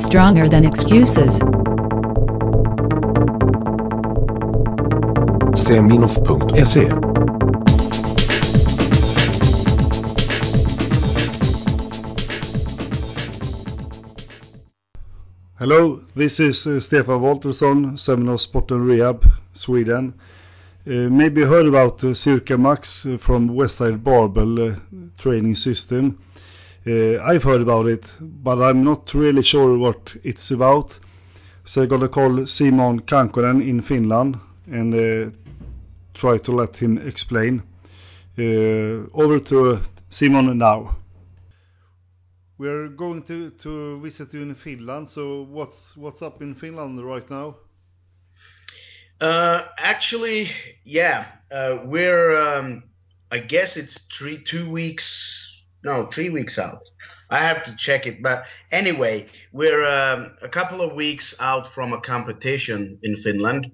Stronger than excuses. Seminoff.se Hello, this is uh, Stefan Waltersson, Seminoff Sport and Rehab, Sweden. Uh, maybe you heard about uh, Circa Max uh, from Westside Barbell uh, training system. Uh, I've heard about it, but I'm not really sure what it's about. So I'm gonna call Simon Kankkonen in Finland and uh, try to let him explain. Uh, over to Simon now. We're going to, to visit you in Finland. So what's what's up in Finland right now? Uh, actually, yeah, uh, we're. Um, I guess it's three, two weeks. No, three weeks out. I have to check it, but anyway, we're um, a couple of weeks out from a competition in Finland,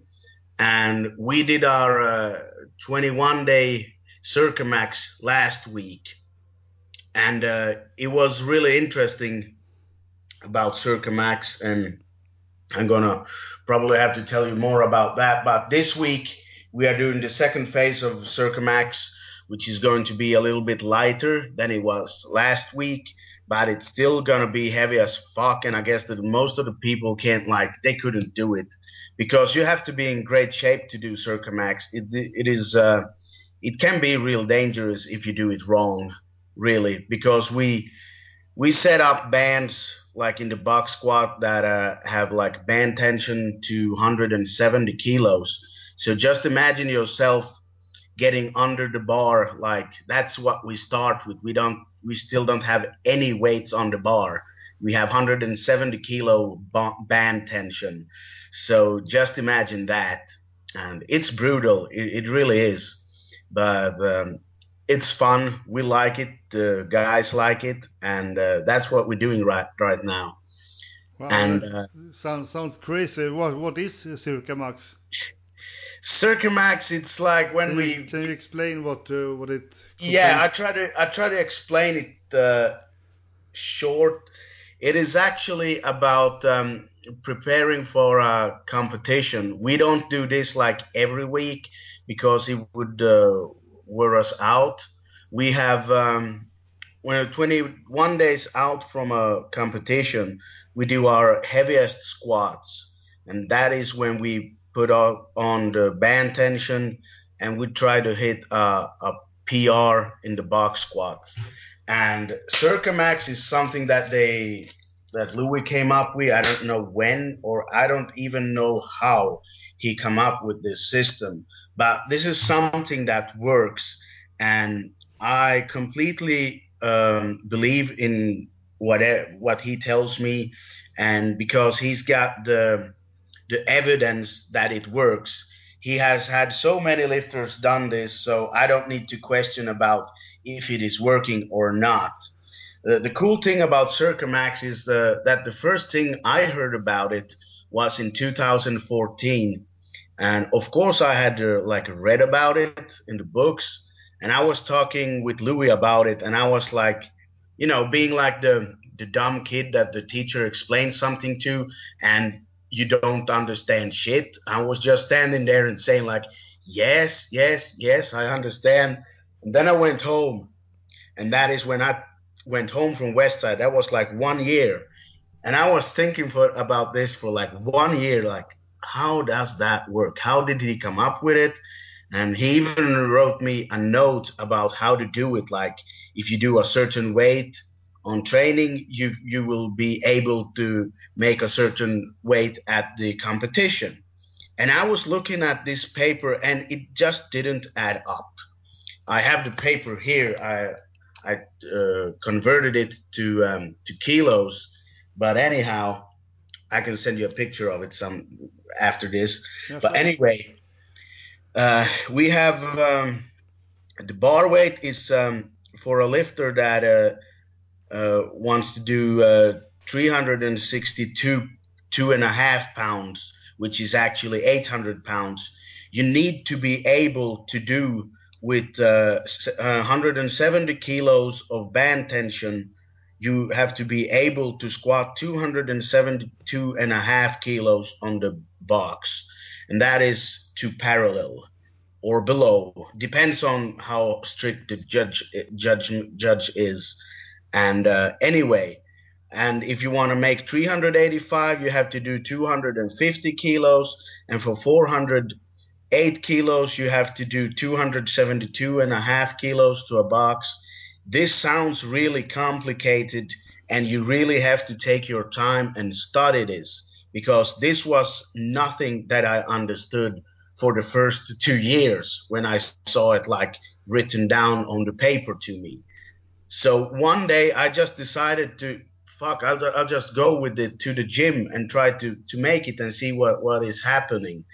and we did our uh, 21 day Circa Max last week, and uh, it was really interesting about Circa Max, and I'm gonna probably have to tell you more about that. But this week we are doing the second phase of Circa Max, which is going to be a little bit lighter than it was last week, but it's still gonna be heavy as fuck. And I guess that most of the people can't like they couldn't do it because you have to be in great shape to do Circa Max. It it is uh, it can be real dangerous if you do it wrong, really, because we we set up bands like in the box squat that uh, have like band tension to 170 kilos. So just imagine yourself getting under the bar. Like that's what we start with. We don't, we still don't have any weights on the bar. We have 170 kilo band tension. So just imagine that. And it's brutal. It, it really is. But um, it's fun. We like it. The guys like it, and uh, that's what we're doing right right now. Wow, and uh, sounds sounds crazy. What what is Circa Max? Circa Max, it's like when Can we you, can you explain what uh, what it? yeah, I try to I try to explain it uh, short. It is actually about um, preparing for a competition. We don't do this like every week because it would uh, wear us out. We have um, when we're 21 days out from a competition, we do our heaviest squats, and that is when we put up on the band tension and we try to hit a, a PR in the box squat. And Circa Max is something that they that Louis came up with. I don't know when or I don't even know how he come up with this system, but this is something that works, and I completely um, believe in what what he tells me, and because he's got the the evidence that it works. He has had so many lifters done this, so I don't need to question about if it is working or not. Uh, the cool thing about Circa Max is the, that the first thing I heard about it was in 2014, and of course I had uh, like read about it in the books, and I was talking with Louis about it, and I was like, you know, being like the the dumb kid that the teacher explains something to, and you don't understand shit. I was just standing there and saying like, yes, yes, yes, I understand. And then I went home, and that is when I went home from Westside. That was like one year, and I was thinking for about this for like one year, like how does that work? How did he come up with it? And he even wrote me a note about how to do it. Like if you do a certain weight on training, you you will be able to make a certain weight at the competition. And I was looking at this paper, and it just didn't add up. I have the paper here. I I uh, converted it to um, to kilos, but anyhow, I can send you a picture of it some after this. Yeah, but sure. anyway, uh, we have um, the bar weight is um, for a lifter that uh, uh, wants to do uh, 362 two and a half pounds, which is actually 800 pounds. You need to be able to do with uh, uh, 170 kilos of band tension. you have to be able to squat 272 and a half kilos on the box, and that is to parallel or below. Depends on how strict the judge judge judge is. And uh, anyway, and if you want to make 385, you have to do 250 kilos, and for 408 kilos, you have to do 272 and a half kilos to a box. This sounds really complicated, and you really have to take your time and study this because this was nothing that I understood for the first two years when I saw it like written down on the paper to me. So one day I just decided to fuck, I'll, I'll just go with it to the gym and try to, to make it and see what, what is happening.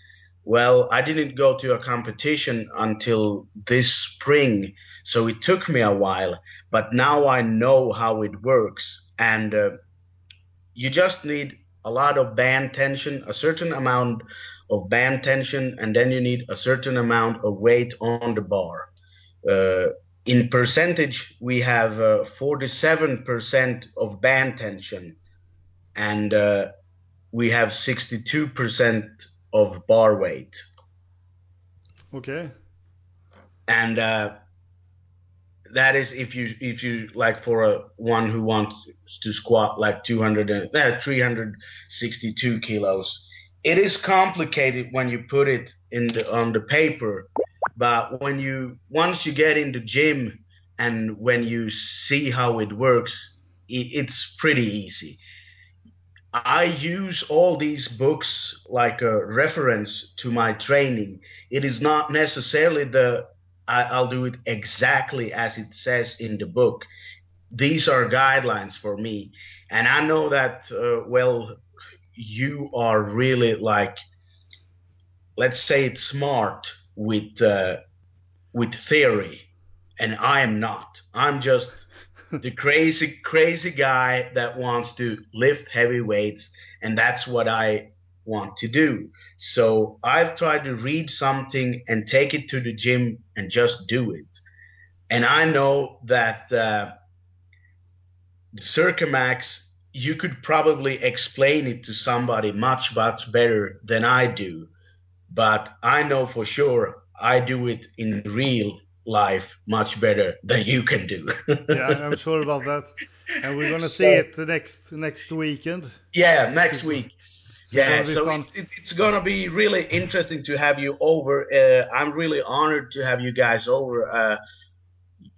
Well, I didn't go to a competition until this spring, so it took me a while, but now I know how it works. And uh, you just need a lot of band tension, a certain amount of band tension, and then you need a certain amount of weight on the bar. Uh, in percentage, we have uh, 47% of band tension, and uh, we have 62% of bar weight. Okay. And uh, that is if you if you like for a one who wants to squat like 200 and uh, 362 kilos it is complicated when you put it in the on the paper but when you once you get in the gym and when you see how it works it, it's pretty easy i use all these books like a reference to my training it is not necessarily the I, will do it exactly as it says in the book. These are guidelines for me. And I know that, uh, well, you are really like, let's say it's smart with, uh, with theory. And I am not. I'm just the crazy, crazy guy that wants to lift heavy weights. And that's what I want to do. So I've tried to read something and take it to the gym and just do it. And I know that uh, Circa Max, you could probably explain it to somebody much, much better than I do. But I know for sure I do it in real life much better than you can do. yeah, I'm sure about that. And we're gonna so, see it the next next weekend. Yeah, next week yeah, so it, it, it's going to be really interesting to have you over. Uh, I'm really honored to have you guys over. Uh,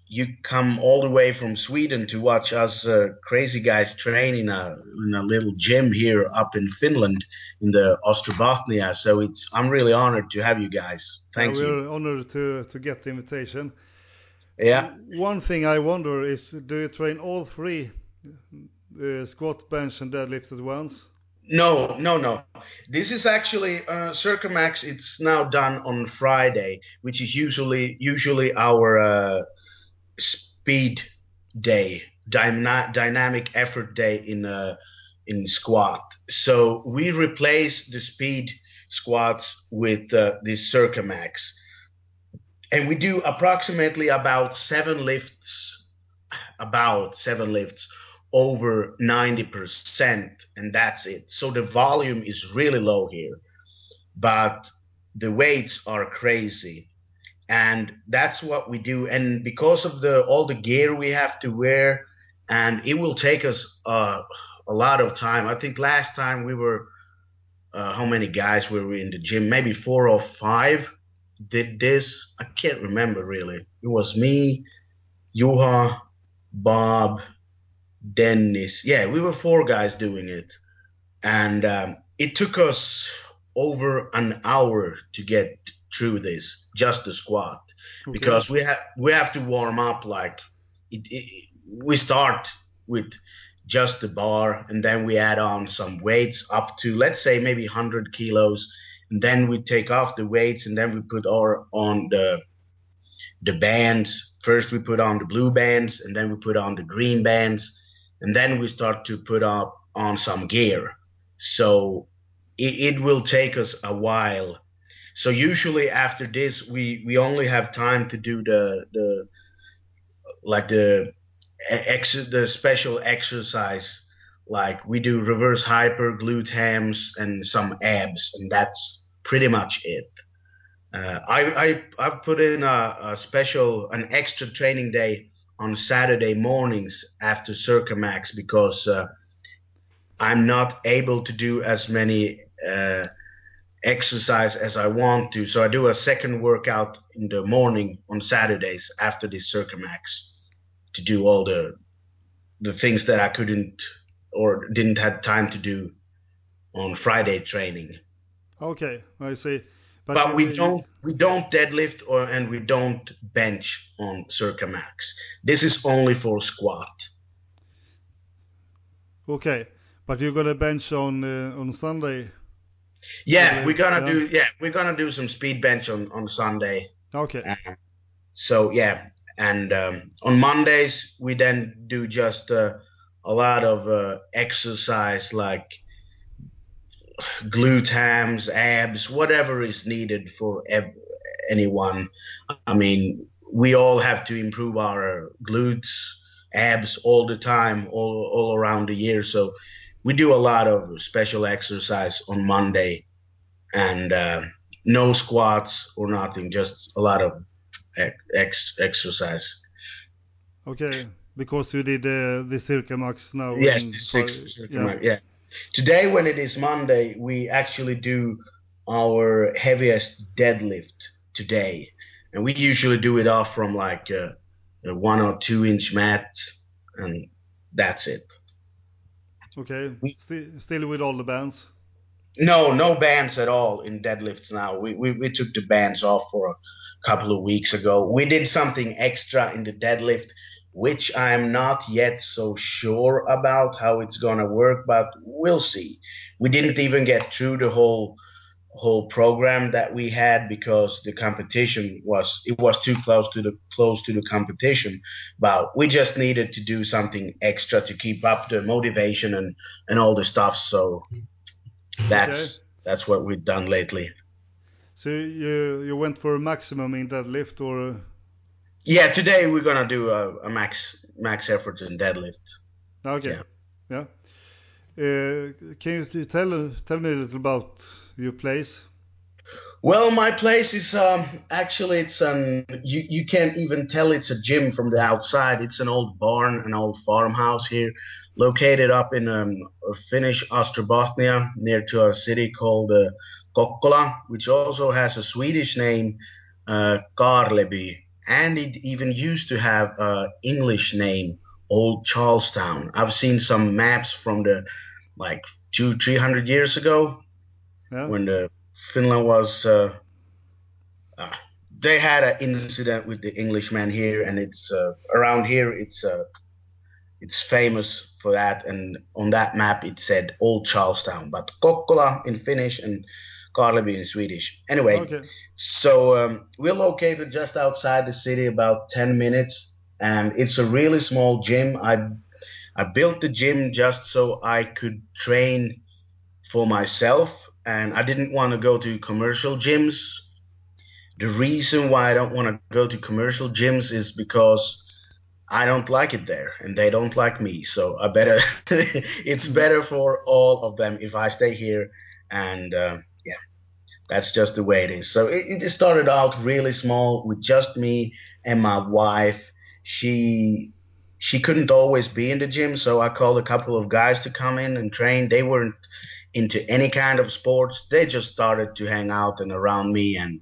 you come all the way from Sweden to watch us uh, crazy guys train in a in a little gym here up in Finland in the Ostrobothnia. So it's I'm really honored to have you guys. Thank yeah, you. We're honored to to get the invitation. Yeah. One thing I wonder is, do you train all three, uh, squat, bench, and deadlift at once? No, no, no. This is actually uh, Circa Max. It's now done on Friday, which is usually usually our uh, speed day, dyna- dynamic effort day in uh, in squat. So we replace the speed squats with uh, this Circa Max, and we do approximately about seven lifts, about seven lifts over 90% and that's it. So the volume is really low here, but the weights are crazy. And that's what we do. And because of the all the gear we have to wear, and it will take us uh, a lot of time. I think last time we were, uh, how many guys were we in the gym? Maybe four or five did this. I can't remember really. It was me, Juha, Bob, Dennis. Yeah, we were four guys doing it, and um, it took us over an hour to get through this, just the squat, okay. because we have we have to warm up. Like it, it, we start with just the bar, and then we add on some weights up to let's say maybe 100 kilos, and then we take off the weights, and then we put our on the the bands. First, we put on the blue bands, and then we put on the green bands and then we start to put up on some gear. So it, it will take us a while. So usually after this, we we only have time to do the the like the ex- the special exercise like we do reverse hyper, glute hams, and some abs, and that's pretty much it. Uh, I, I I've put in a, a, special an extra training day on Saturday mornings after Circa Max because uh, I'm not able to do as many uh, exercise as I want to. So I do a second workout in the morning on Saturdays after this Circa Max to do all the the things that I couldn't or didn't have time to do on Friday training. Okay, I see. But, but we don't we don't deadlift or and we don't bench on Circa Max. This is only for squat. Okay, but you're gonna bench on uh, on Sunday. Yeah, we're gonna do yeah we're gonna do some speed bench on on Sunday. Okay. Uh, so yeah, and um, on Mondays we then do just uh, a lot of uh, exercise like glute hams, abs, whatever is needed for eb- anyone. I mean, we all have to improve our glutes, abs all the time, all, all around the year. So we do a lot of special exercise on Monday and uh, no squats or nothing, just a lot of ex- exercise. Okay, because you did uh, the Circa Max now. Yes, the six, yeah. yeah. Today, when it is Monday, we actually do our heaviest deadlift today, and we usually do it off from like a, a one or two inch mat, and that's it. Okay, mm. still, still with all the bands. No, no bands at all in deadlifts now. We, we we took the bands off for a couple of weeks ago. We did something extra in the deadlift which I'm not yet so sure about how it's gonna work, but we'll see. We didn't even get through the whole whole program that we had because the competition was it was too close to the close to the competition but we just needed to do something extra to keep up the motivation and and all the stuff so that's okay. that's what we've done lately so you you went for a maximum in that lift or yeah, today we're gonna do a, a max max effort in deadlift. Okay. Yeah. yeah. Uh, can you tell tell me a little about your place? Well, my place is um, actually it's an you you can't even tell it's a gym from the outside. It's an old barn, an old farmhouse here, located up in um, Finnish Ostrobothnia, near to a city called uh, Kokkola, which also has a Swedish name, uh, Karleby and it even used to have a English name, Old Charlestown. I've seen some maps from the like two, three hundred years ago, yeah. when the Finland was. Uh, uh, they had an incident with the Englishman here, and it's uh, around here. It's uh, it's famous for that, and on that map it said Old Charlestown, but Kokkola in Finnish and Karleby in Swedish. Anyway, okay. so um, we're located just outside the city, about 10 minutes, and it's a really small gym. I I built the gym just so I could train for myself, and I didn't want to go to commercial gyms. The reason why I don't want to go to commercial gyms is because I don't like it there, and they don't like me. So I better. it's better for all of them if I stay here and. Uh, that's just the way it is. So it, it started out really small with just me and my wife. She she couldn't always be in the gym, so I called a couple of guys to come in and train. They weren't into any kind of sports. They just started to hang out and around me and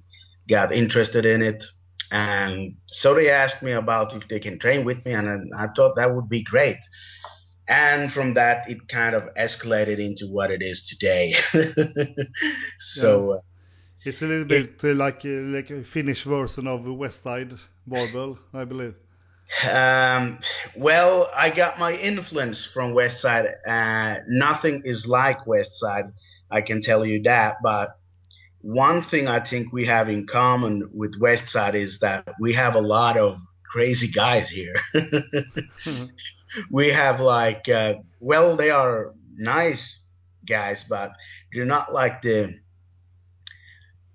got interested in it. And so they asked me about if they can train with me, and I thought that would be great. And from that, it kind of escalated into what it is today. so. Yeah. It's a little bit uh, like uh, like a Finnish version of the Westside Barbell, I believe. Um, well, I got my influence from Westside. Uh, nothing is like Westside, I can tell you that. But one thing I think we have in common with Westside is that we have a lot of crazy guys here. mm-hmm. We have like, uh, well, they are nice guys, but they're not like the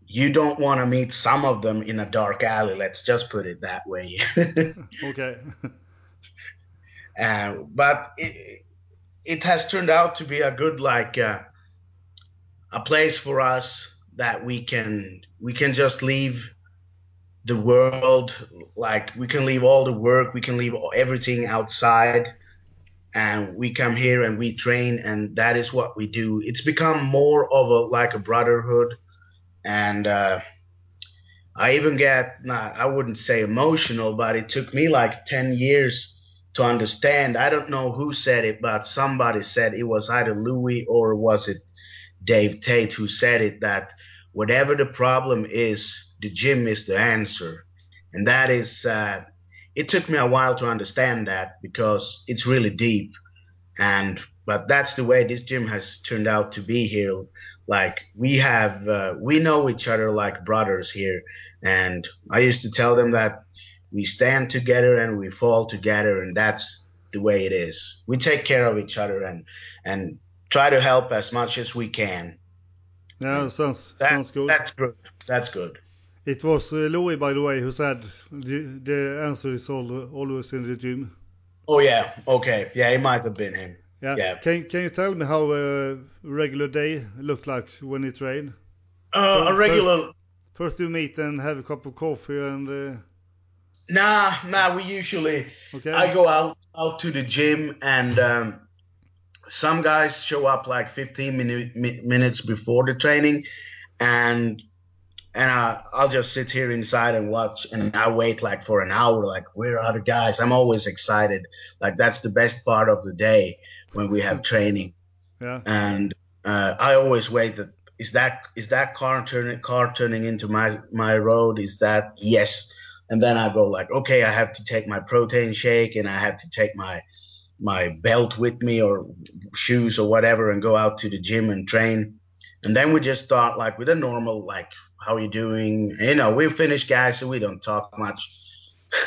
you don't want to meet some of them in a dark alley. Let's just put it that way. okay. Uh, but it, it has turned out to be a good like uh, a place for us that we can we can just leave the world like we can leave all the work we can leave everything outside and we come here and we train and that is what we do it's become more of a like a brotherhood and uh, i even get i wouldn't say emotional but it took me like 10 years to understand i don't know who said it but somebody said it was either louis or was it dave tate who said it that whatever the problem is the gym is the answer. And that is, uh, it took me a while to understand that because it's really deep. And, but that's the way this gym has turned out to be here. Like we have, uh, we know each other like brothers here. And I used to tell them that we stand together and we fall together. And that's the way it is. We take care of each other and, and try to help as much as we can. Yeah, sounds that, sounds good. That's good. That's good. It was uh, Louis, by the way, who said the, the answer is all, always in the gym. Oh yeah, okay, yeah, it might have been him. Yeah. yeah. Can Can you tell me how a regular day looked like when you train? Uh, a regular. First, first, you meet and have a cup of coffee and. Uh... Nah, nah. We usually. Okay. I go out out to the gym and um, some guys show up like 15 minute, minutes before the training, and and I, I'll just sit here inside and watch and I wait like for an hour like where are the guys? I'm always excited. Like that's the best part of the day when we have training. Yeah. And uh, I always wait that is that is that car turning car turning into my my road? Is that yes. And then I go like okay I have to take my protein shake and I have to take my my belt with me or shoes or whatever and go out to the gym and train and then we just start like with a normal like how are you doing? You know, we're Finnish guys, so we don't talk much.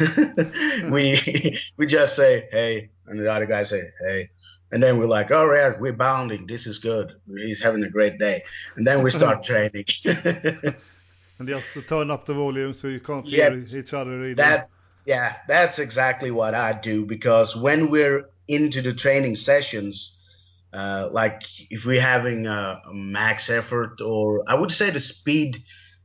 we we just say hey, and the other guy say hey, and then we're like, oh, all right, we're bounding. This is good. He's having a great day, and then we start training. and just to turn up the volume so you can't hear each other either. That's yeah, that's exactly what I do because when we're into the training sessions, uh, like if we're having a, a, max effort or I would say the speed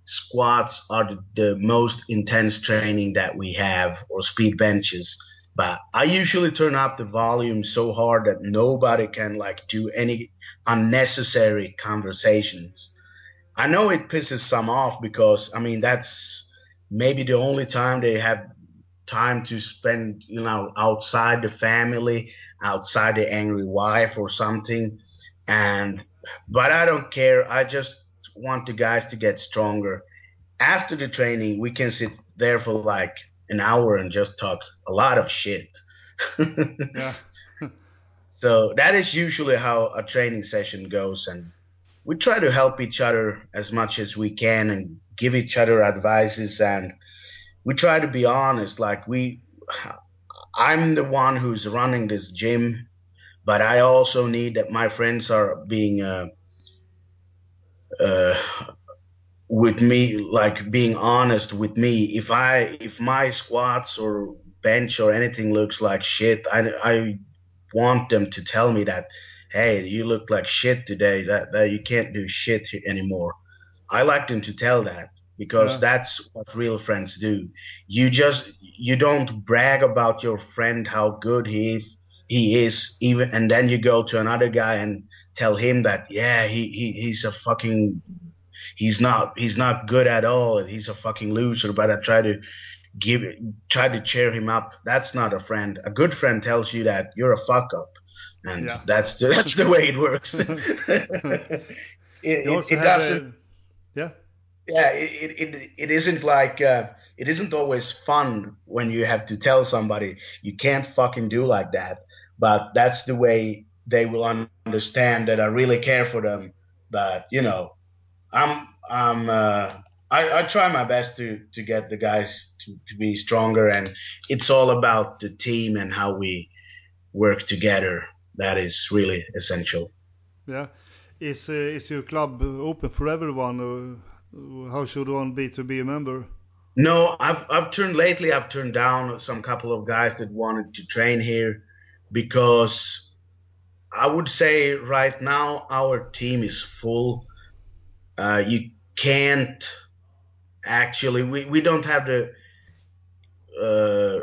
squats are the, the, most intense training that we have or speed benches but I usually turn up the volume so hard that nobody can like do any unnecessary conversations. I know it pisses some off because I mean that's maybe the only time they have time to spend, you know, outside the family, outside the angry wife or something. And, but I don't care. I just want the guys to get stronger. After the training, we can sit there for like an hour and just talk a lot of shit. yeah. so that is usually how a training session goes. And we try to help each other as much as we can and give each other advices and, we try to be honest. Like we, I'm the one who's running this gym, but I also need that my friends are being uh, uh, with me, like being honest with me. If I, if my squats or bench or anything looks like shit, I, I want them to tell me that, hey, you look like shit today. That that you can't do shit anymore. I like them to tell that because yeah. that's what real friends do. You just you don't brag about your friend how good he he is even and then you go to another guy and tell him that yeah he, he he's a fucking he's not he's not good at all he's a fucking loser but I try to give try to cheer him up that's not a friend a good friend tells you that you're a fuck up and yeah. that's the, that's the way it works it, it, it doesn't a, yeah yeah, it, it, it isn't like uh, it isn't always fun when you have to tell somebody you can't fucking do like that. But that's the way they will understand that I really care for them. But you know, I'm I'm uh, I, I try my best to to get the guys to, to be stronger, and it's all about the team and how we work together. That is really essential. Yeah, is uh, is your club open for everyone? How should one be to be a member? No, I've I've turned lately. I've turned down some couple of guys that wanted to train here, because I would say right now our team is full. Uh, you can't actually we, we don't have the uh,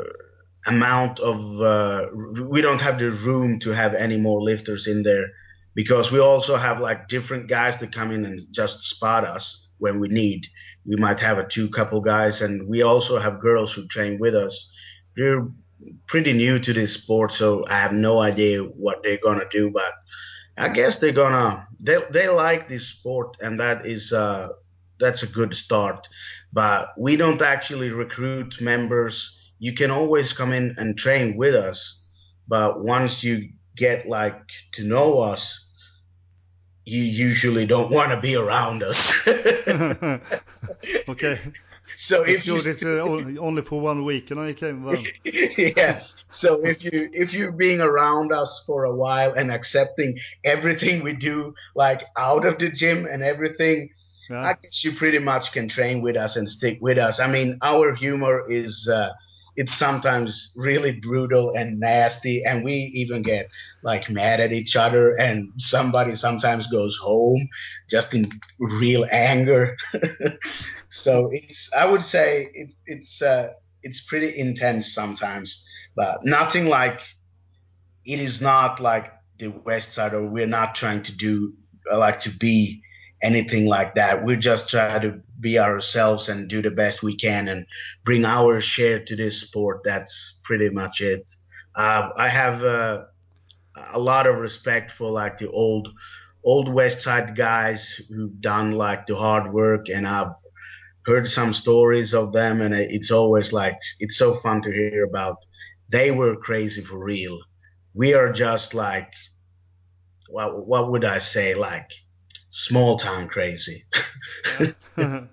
amount of uh, we don't have the room to have any more lifters in there because we also have like different guys that come in and just spot us when we need. We might have a two couple guys, and we also have girls who train with us. They're pretty new to this sport, so I have no idea what they're gonna do, but I guess they're gonna they they like this sport, and that is uh, that's a good start. But we don't actually recruit members. You can always come in and train with us, but once you get like to know us, you usually don't want to be around us. okay. So if you good. It's uh, only for one week, and I came. Well, yeah. So if you if you're being around us for a while and accepting everything we do, like out of the gym and everything, yeah. I guess you pretty much can train with us and stick with us. I mean, our humor is. Uh, it's sometimes really brutal and nasty and we even get like mad at each other and somebody sometimes goes home just in real anger. So it's i would say it, it's uh, it's pretty intense sometimes but nothing like it is not like the west side or we're not trying to do like to be anything like that. We're just try to be ourselves and do the best we can and bring our share to this sport. That's pretty much it. Uh, I have uh, a lot of respect for like the old, old West Side guys who've done like the hard work, and I've heard some stories of them, and it's always like it's so fun to hear about. They were crazy for real. We are just like, what would I say, like small town crazy. yeah.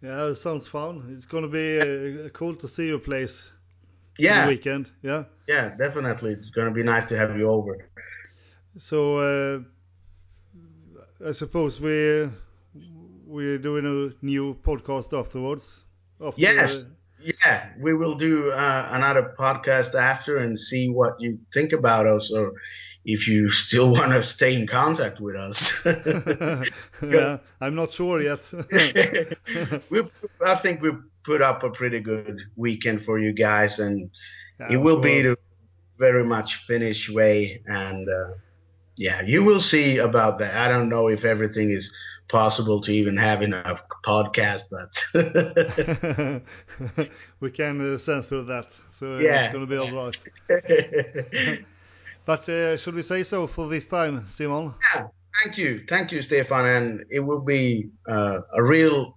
yeah, it sounds fun. It's gonna be uh, cool to see your place. Yeah, weekend. Yeah. Yeah, definitely. It's gonna be nice to have you over. So uh, I suppose we we're doing a new podcast afterwards. After, yes. Yeah, we will do uh, another podcast after and see what you think about us, or if you still want to stay in contact with us. yeah, I'm not sure yet. we, I think we put up a pretty good weekend for you guys, and yeah, it will sure. be the very much Finnish way. And uh, yeah, you will see about that. I don't know if everything is possible to even have in a podcast, but we can uh, censor that, so yeah. it's going to be all right. But uh, should we say so for this time, Simon? Yeah, thank you. Thank you, Stefan. And it will be uh, a real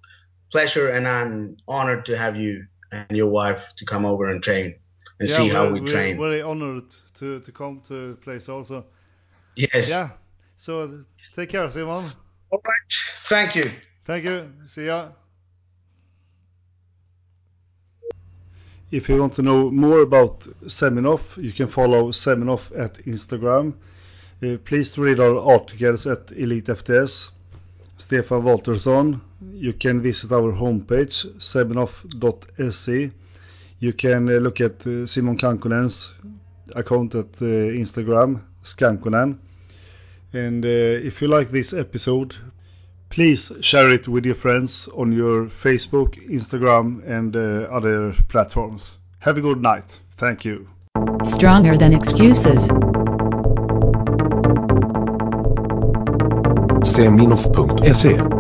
pleasure, and I'm honored to have you and your wife to come over and train and yeah, see how we train. We're very honored to, to come to place also. Yes. Yeah. So take care, Simon. All right. Thank you. Thank you. See ya. If you want to know more about Seminoff, you can follow Seminoff at Instagram. Uh, please read our articles at Elite FTS. Stefan Waltersson. You can visit our homepage, seminoff.se. You can uh, look at uh, Simon Kankkonen's account at uh, Instagram, Skankonen. And uh, if you like this episode, Please share it with your friends on your Facebook, Instagram, and uh, other platforms. Have a good night. Thank you. Stronger than excuses. Seminoff.se